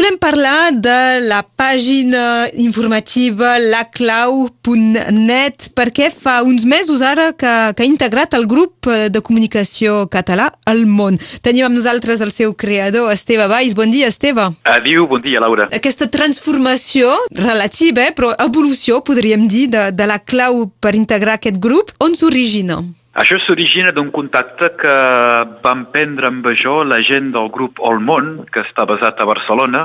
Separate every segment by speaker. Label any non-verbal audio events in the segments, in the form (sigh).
Speaker 1: volem parlar de la pàgina informativa laclau.net perquè fa uns mesos ara que, que ha integrat el grup de comunicació català al món. Tenim amb nosaltres el seu creador, Esteve Valls. Bon dia, Esteve.
Speaker 2: Adiu, bon dia, Laura.
Speaker 1: Aquesta transformació relativa, eh, però evolució, podríem dir, de, de la clau per integrar aquest grup, on s'origina?
Speaker 2: Això s'origina d'un contacte que vam prendre amb això la gent del grup All Món, que està basat a Barcelona,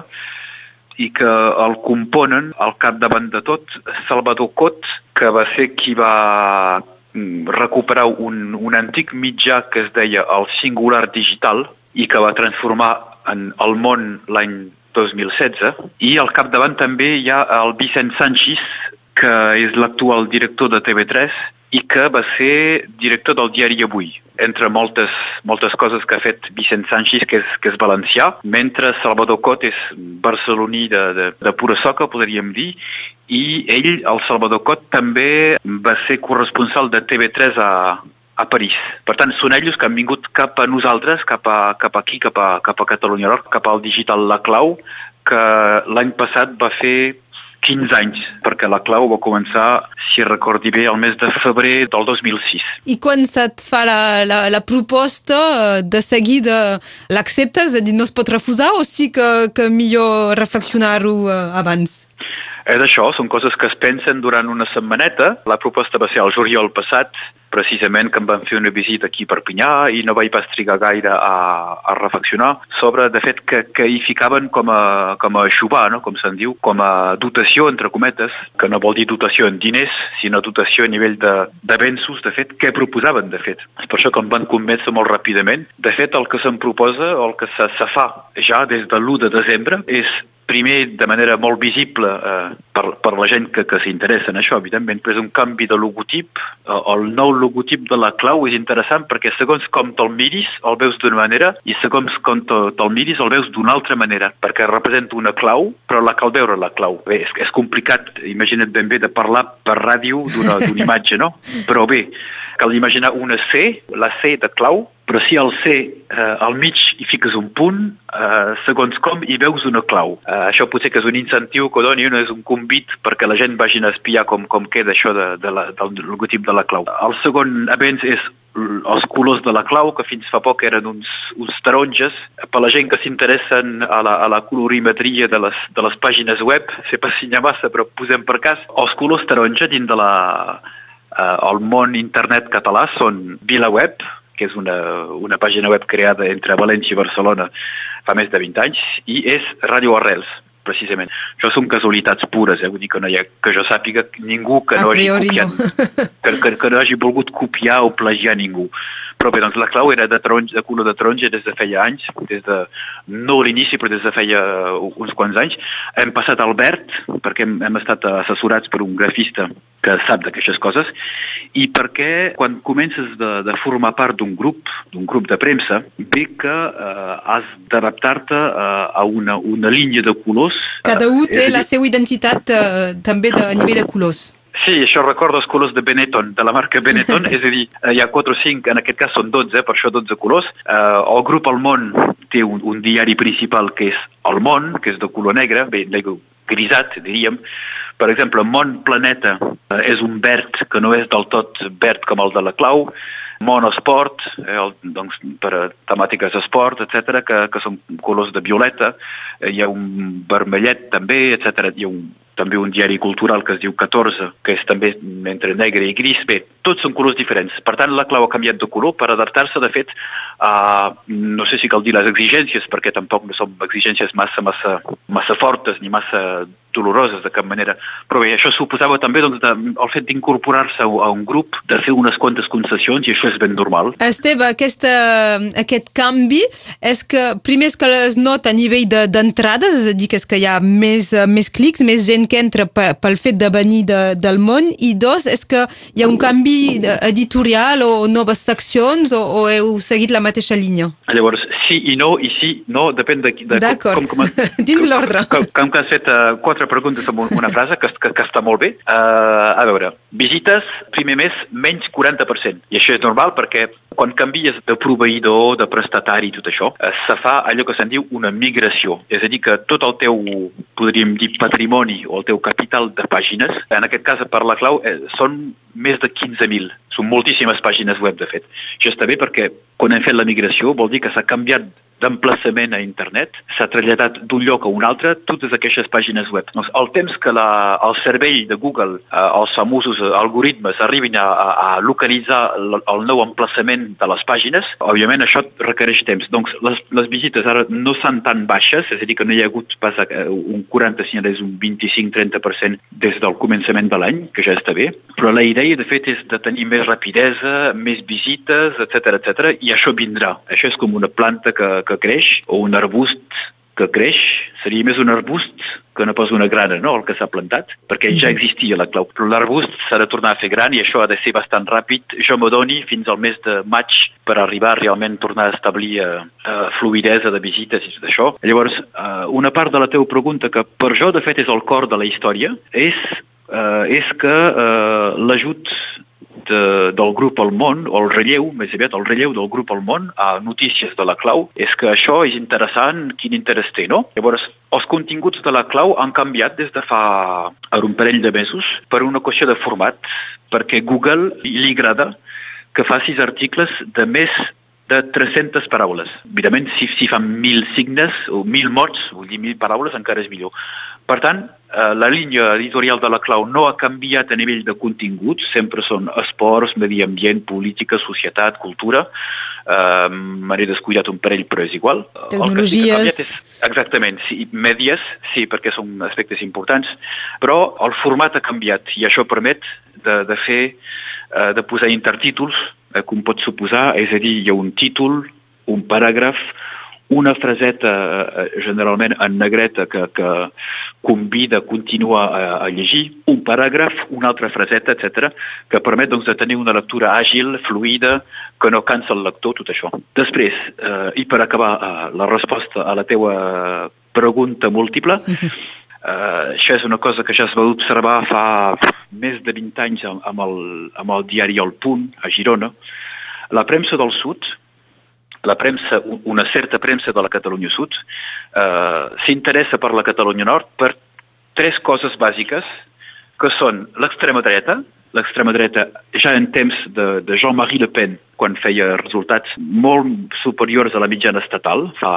Speaker 2: i que el componen, al capdavant de tot, Salvador Cot, que va ser qui va mm, recuperar un, un antic mitjà que es deia el Singular Digital i que va transformar en el món l'any 2016 i al capdavant també hi ha el Vicent Sanchis que és l'actual director de TV3 i que va ser director del diari Avui, entre moltes, moltes coses que ha fet Vicent Sánchez, que és, que és valencià, mentre Salvador Cot és barceloní de, de, de pura soca, podríem dir, i ell, el Salvador Cot, també va ser corresponsal de TV3 a, a París. Per tant, són ells que han vingut cap a nosaltres, cap, a, cap aquí, cap a, cap a Catalunya cap al digital La Clau, que l'any passat va fer 15 anys, perquè la clau va començar, si recordi bé, el mes de febrer del 2006.
Speaker 1: I quan se't fa la, la, la proposta, eh, de seguida l'acceptes? És a dir, no es pot refusar o sí que, que millor reflexionar-ho eh, abans?
Speaker 2: És això, són coses que es pensen durant una setmaneta. La proposta va ser el juliol passat, precisament que em van fer una visita aquí a Perpinyà i no vaig pas trigar gaire a, a reflexionar sobre, de fet, que, que hi ficaven com a, com a xubar, no? com se'n diu, com a dotació, entre cometes, que no vol dir dotació en diners, sinó dotació a nivell d'avenços, de, de fet, què proposaven, de fet. És per això que em van convèncer molt ràpidament. De fet, el que se'm proposa, el que se, se fa ja des de l'1 de desembre, és primer de manera molt visible eh, per, per la gent que, que s'interessa en això, evidentment, però és un canvi de logotip. Eh, el nou logotip de la clau és interessant perquè segons com te'l miris el veus d'una manera i segons com te'l miris el veus d'una altra manera, perquè representa una clau, però la cal veure la clau. Bé, és, és complicat, imagina't ben bé, de parlar per ràdio d'una (laughs) imatge, no? Però bé, cal imaginar una C, la C de clau, però si al C eh, al mig hi fiques un punt, eh, segons com hi veus una clau. Eh, això potser que és un incentiu que doni, no és un convit perquè la gent vagin a espiar com, com queda això de, de la, del logotip de la clau. El segon avenç és els colors de la clau, que fins fa poc eren uns, uns taronges. Per la gent que s'interessen a, la, a la colorimetria de les, de les pàgines web, sé pas si n'hi ha massa, però posem per cas, els colors taronja dins de la, eh, el món internet català són VilaWeb, que és una, una pàgina web creada entre València i Barcelona fa més de 20 anys, i és Radio Arrels, precisament. Això són casualitats pures, eh? vull dir que, no hi ha, que jo sàpiga ningú que no, hagi copiat, no. (laughs) que, que, que no hagi volgut copiar o plagiar ningú. Però bé, doncs la clau era de, taronja, de color de taronja des de feia anys, des de, no l'inici, però des de feia uns quants anys. Hem passat al verd, perquè hem, hem estat assessorats per un grafista que sap d'aquestes coses, i perquè quan comences de, de formar part d'un grup, d'un grup de premsa, ve que eh, has d'adaptar-te eh, a una, una línia de colors.
Speaker 1: Cada un té la seva identitat eh, també de, a nivell de colors.
Speaker 2: Sí, això recorda els colors de Benetton, de la marca Benetton, (laughs) és a dir, eh, hi ha 4 o 5, en aquest cas són 12, per això 12 colors. Eh, el grup El Món té un, un diari principal que és El Món, que és de color negre, bé, grisat, diríem. Per exemple, Món Planeta eh, és un verd que no és del tot verd com el de la clau, Món Esport, eh, el, doncs, per a temàtiques d'esport, etc, que, que són colors de violeta, eh, hi ha un vermellet també, etc. Hi ha un també un diari cultural que es diu 14, que és també entre negre i gris. Bé, tots són colors diferents. Per tant, la clau ha canviat de color per adaptar-se, de fet, a, no sé si cal dir les exigències, perquè tampoc no són exigències massa, massa, massa fortes ni massa doloroses de cap manera. Però bé, això suposava també doncs, de, el fet d'incorporar-se a un grup, de fer unes quantes concessions, i això és ben normal.
Speaker 1: Esteve, aquesta, aquest canvi és que primer és que es nota a nivell d'entrades, de, és a dir, que és que hi ha més, més clics, més gent que entra pel fet de venir de, del món, i dos, és que hi ha un canvi editorial o noves seccions o, o heu seguit la mateixa línia?
Speaker 2: Llavors, sí i no, i sí, no, depèn de... de
Speaker 1: D'acord, (laughs) dins l'ordre.
Speaker 2: Com, com que has fet uh, quatre preguntes amb una frase, que, que, que està molt bé. Uh, a veure, visites, primer mes, menys 40%. I això és normal perquè quan canvies de proveïdor, de prestatari i tot això, uh, se fa allò que se'n diu una migració. És a dir, que tot el teu, podríem dir, patrimoni o el teu capital de pàgines, en aquest cas per la clau, eh, són més de 15.000. Són moltíssimes pàgines web, de fet. Això està bé perquè quan hem fet la migració vol dir que s'ha canviat had d'emplaçament a internet, s'ha traslladat d'un lloc a un altre totes aquestes pàgines web. Doncs el temps que la, el servei de Google, eh, els famosos algoritmes, arribin a, a, localitzar el, el nou emplaçament de les pàgines, òbviament això requereix temps. Doncs les, les visites ara no són tan baixes, és a dir, que no hi ha hagut pas eh, un 40, sinó és un 25-30% des del començament de l'any, que ja està bé, però la idea, de fet, és de tenir més rapidesa, més visites, etc etc i això vindrà. Això és com una planta que, que creix o un arbust que creix, seria més un arbust que no pas una grana, no?, el que s'ha plantat, perquè ja existia la clau. Però l'arbust s'ha de tornar a fer gran i això ha de ser bastant ràpid. Jo m'adoni fins al mes de maig per arribar a realment tornar a establir uh, uh, fluidesa de visites i tot això. Llavors, uh, una part de la teva pregunta, que per jo, de fet, és el cor de la història, és, uh, és que uh, l'ajut de, del grup al món, o el relleu, més aviat el relleu del grup al món a notícies de la clau, és que això és interessant, quin interès té, no? Llavors, els continguts de la clau han canviat des de fa un parell de mesos per una qüestió de format, perquè Google li agrada que facis articles de més de 300 paraules. Evidentment, si, si fan 1.000 signes o 1.000 mots, vull dir 1.000 paraules, encara és millor. Per tant, eh, la línia editorial de la clau no ha canviat a nivell de contingut, sempre són esports, medi ambient, política, societat, cultura, eh, m'he descuidat un parell, però és igual.
Speaker 1: Tecnologies...
Speaker 2: El que sí és, exactament, sí, mèdies, sí, perquè són aspectes importants, però el format ha canviat i això permet de, de fer, eh, de posar intertítols eh, com pot suposar, és a dir, hi ha un títol, un paràgraf, una fraseta eh, generalment en negreta que, que convida a continuar a, a llegir, un paràgraf, una altra fraseta, etc, que permet doncs, de tenir una lectura àgil, fluida, que no cansa el lector, tot això. Després, eh, i per acabar eh, la resposta a la teua pregunta múltiple, Uh, això és una cosa que ja es va observar fa més de 20 anys amb el, amb el diari El Punt, a Girona. La premsa del sud, la premsa, una certa premsa de la Catalunya Sud, uh, s'interessa per la Catalunya Nord per tres coses bàsiques, que són l'extrema dreta, l'extrema dreta ja en temps de, de Jean-Marie Le Pen, quan feia resultats molt superiors a la mitjana estatal, fa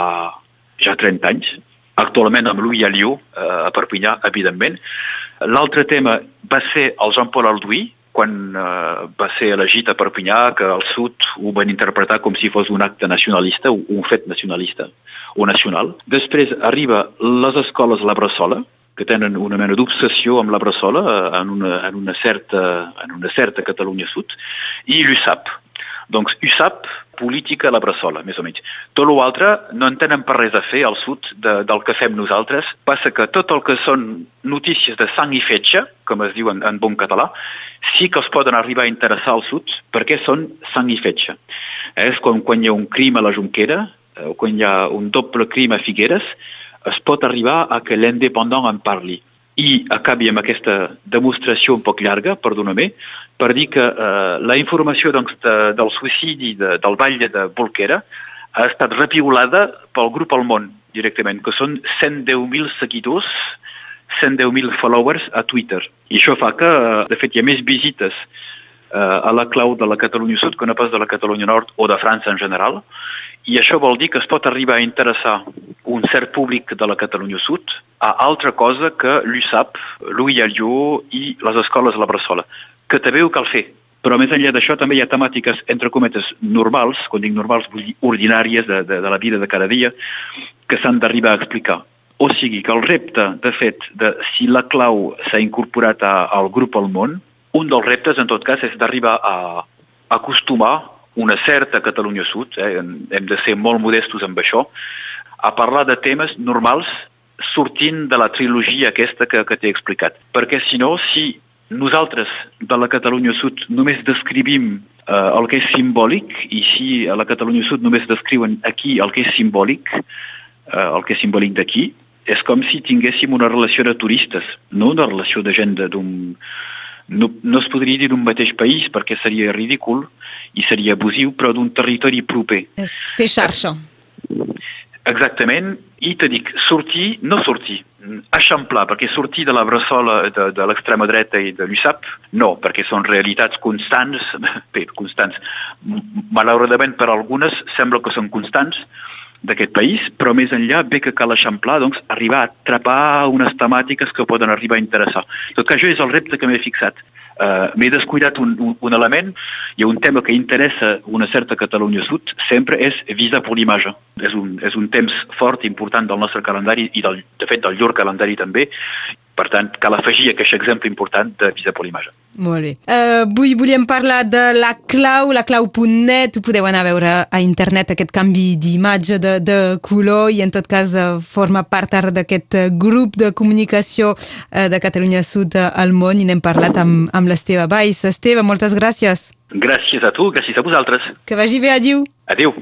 Speaker 2: ja 30 anys, actualment amb Louis Alliot eh, a Perpinyà, evidentment. L'altre tema va ser el Jean-Paul Alduí, quan eh, va ser elegit a Perpinyà, que al sud ho van interpretar com si fos un acte nacionalista, un fet nacionalista o nacional. Després arriba les escoles La Bressola, que tenen una mena d'obsessió amb la Bressola eh, en una, en una, certa, en una certa Catalunya Sud, i l'USAP, doncs USAP, política a la bressola, més o menys. Tot l'altre no en tenen per res a fer al sud de, del que fem nosaltres. Passa que tot el que són notícies de sang i fetge, com es diu en, en bon català, sí que els poden arribar a interessar al sud perquè són sang i fetge. És quan, quan hi ha un crim a la Junquera, o quan hi ha un doble crim a Figueres, es pot arribar a que l'independent en parli i acabi amb aquesta demostració un poc llarga, perdona-me, per dir que eh, la informació doncs, de, del suïcidi de, del ball de Bolquera ha estat repiulada pel grup al món directament, que són 110.000 seguidors, 110.000 followers a Twitter. I això fa que, de fet, hi ha més visites eh, a la clau de la Catalunya Sud que no pas de la Catalunya Nord o de França en general. I això vol dir que es pot arribar a interessar un cert públic de la Catalunya Sud a altra cosa que l'USAP, l'Ui Allió i les escoles de la Bressola, que també ho cal fer. Però més enllà d'això també hi ha temàtiques, entre cometes, normals, quan dic normals vull dir ordinàries de, de, de la vida de cada dia, que s'han d'arribar a explicar. O sigui que el repte, de fet, de si la clau s'ha incorporat a, al grup al món, un dels reptes, en tot cas, és d'arribar a acostumar una certa Catalunya Sud, eh, hem de ser molt modestos amb això, a parlar de temes normals sortint de la trilogia aquesta que, que t'he explicat. Perquè si no, si nosaltres, de la Catalunya Sud, només descrivim eh, el que és simbòlic i si a la Catalunya Sud només descriuen aquí el que és simbòlic, eh, el que és simbòlic d'aquí, és com si tinguéssim una relació de turistes, no una relació de gent d'un... No, no es podria dir d'un mateix país perquè seria ridícul i seria abusiu, però d'un territori proper.
Speaker 1: És fer xarxa.
Speaker 2: Exactament, i te dic, sortir, no sortir, eixamplar, perquè sortir de la bressola de, de l'extrema dreta i de l'USAP, no, perquè són realitats constants, (laughs) bé, constants, malauradament per algunes sembla que són constants, d'aquest país, però més enllà ve que cal eixamplar, doncs, arribar a atrapar unes temàtiques que poden arribar a interessar. Tot que això és el repte que m'he fixat. Uh, m'he descuidat un, un, un element i un tema que interessa una certa Catalunya Sud sempre és Visa per l'imatge. És un, és un temps fort, important del nostre calendari i, del, de fet, del llur calendari també, per tant, cal afegir aquest exemple important de Visa per l'imatge.
Speaker 1: Molt bé. Uh, avui volíem parlar de la clau, la clau.net. Ho podeu anar a veure a internet, aquest canvi d'imatge, de, de color, i en tot cas uh, forma part ara d'aquest grup de comunicació uh, de Catalunya Sud al món i n'hem parlat amb, amb l'Esteve Baix. Esteve, moltes gràcies.
Speaker 2: Gràcies a tu, gràcies a vosaltres.
Speaker 1: Que vagi bé, adiu.
Speaker 2: Adéu.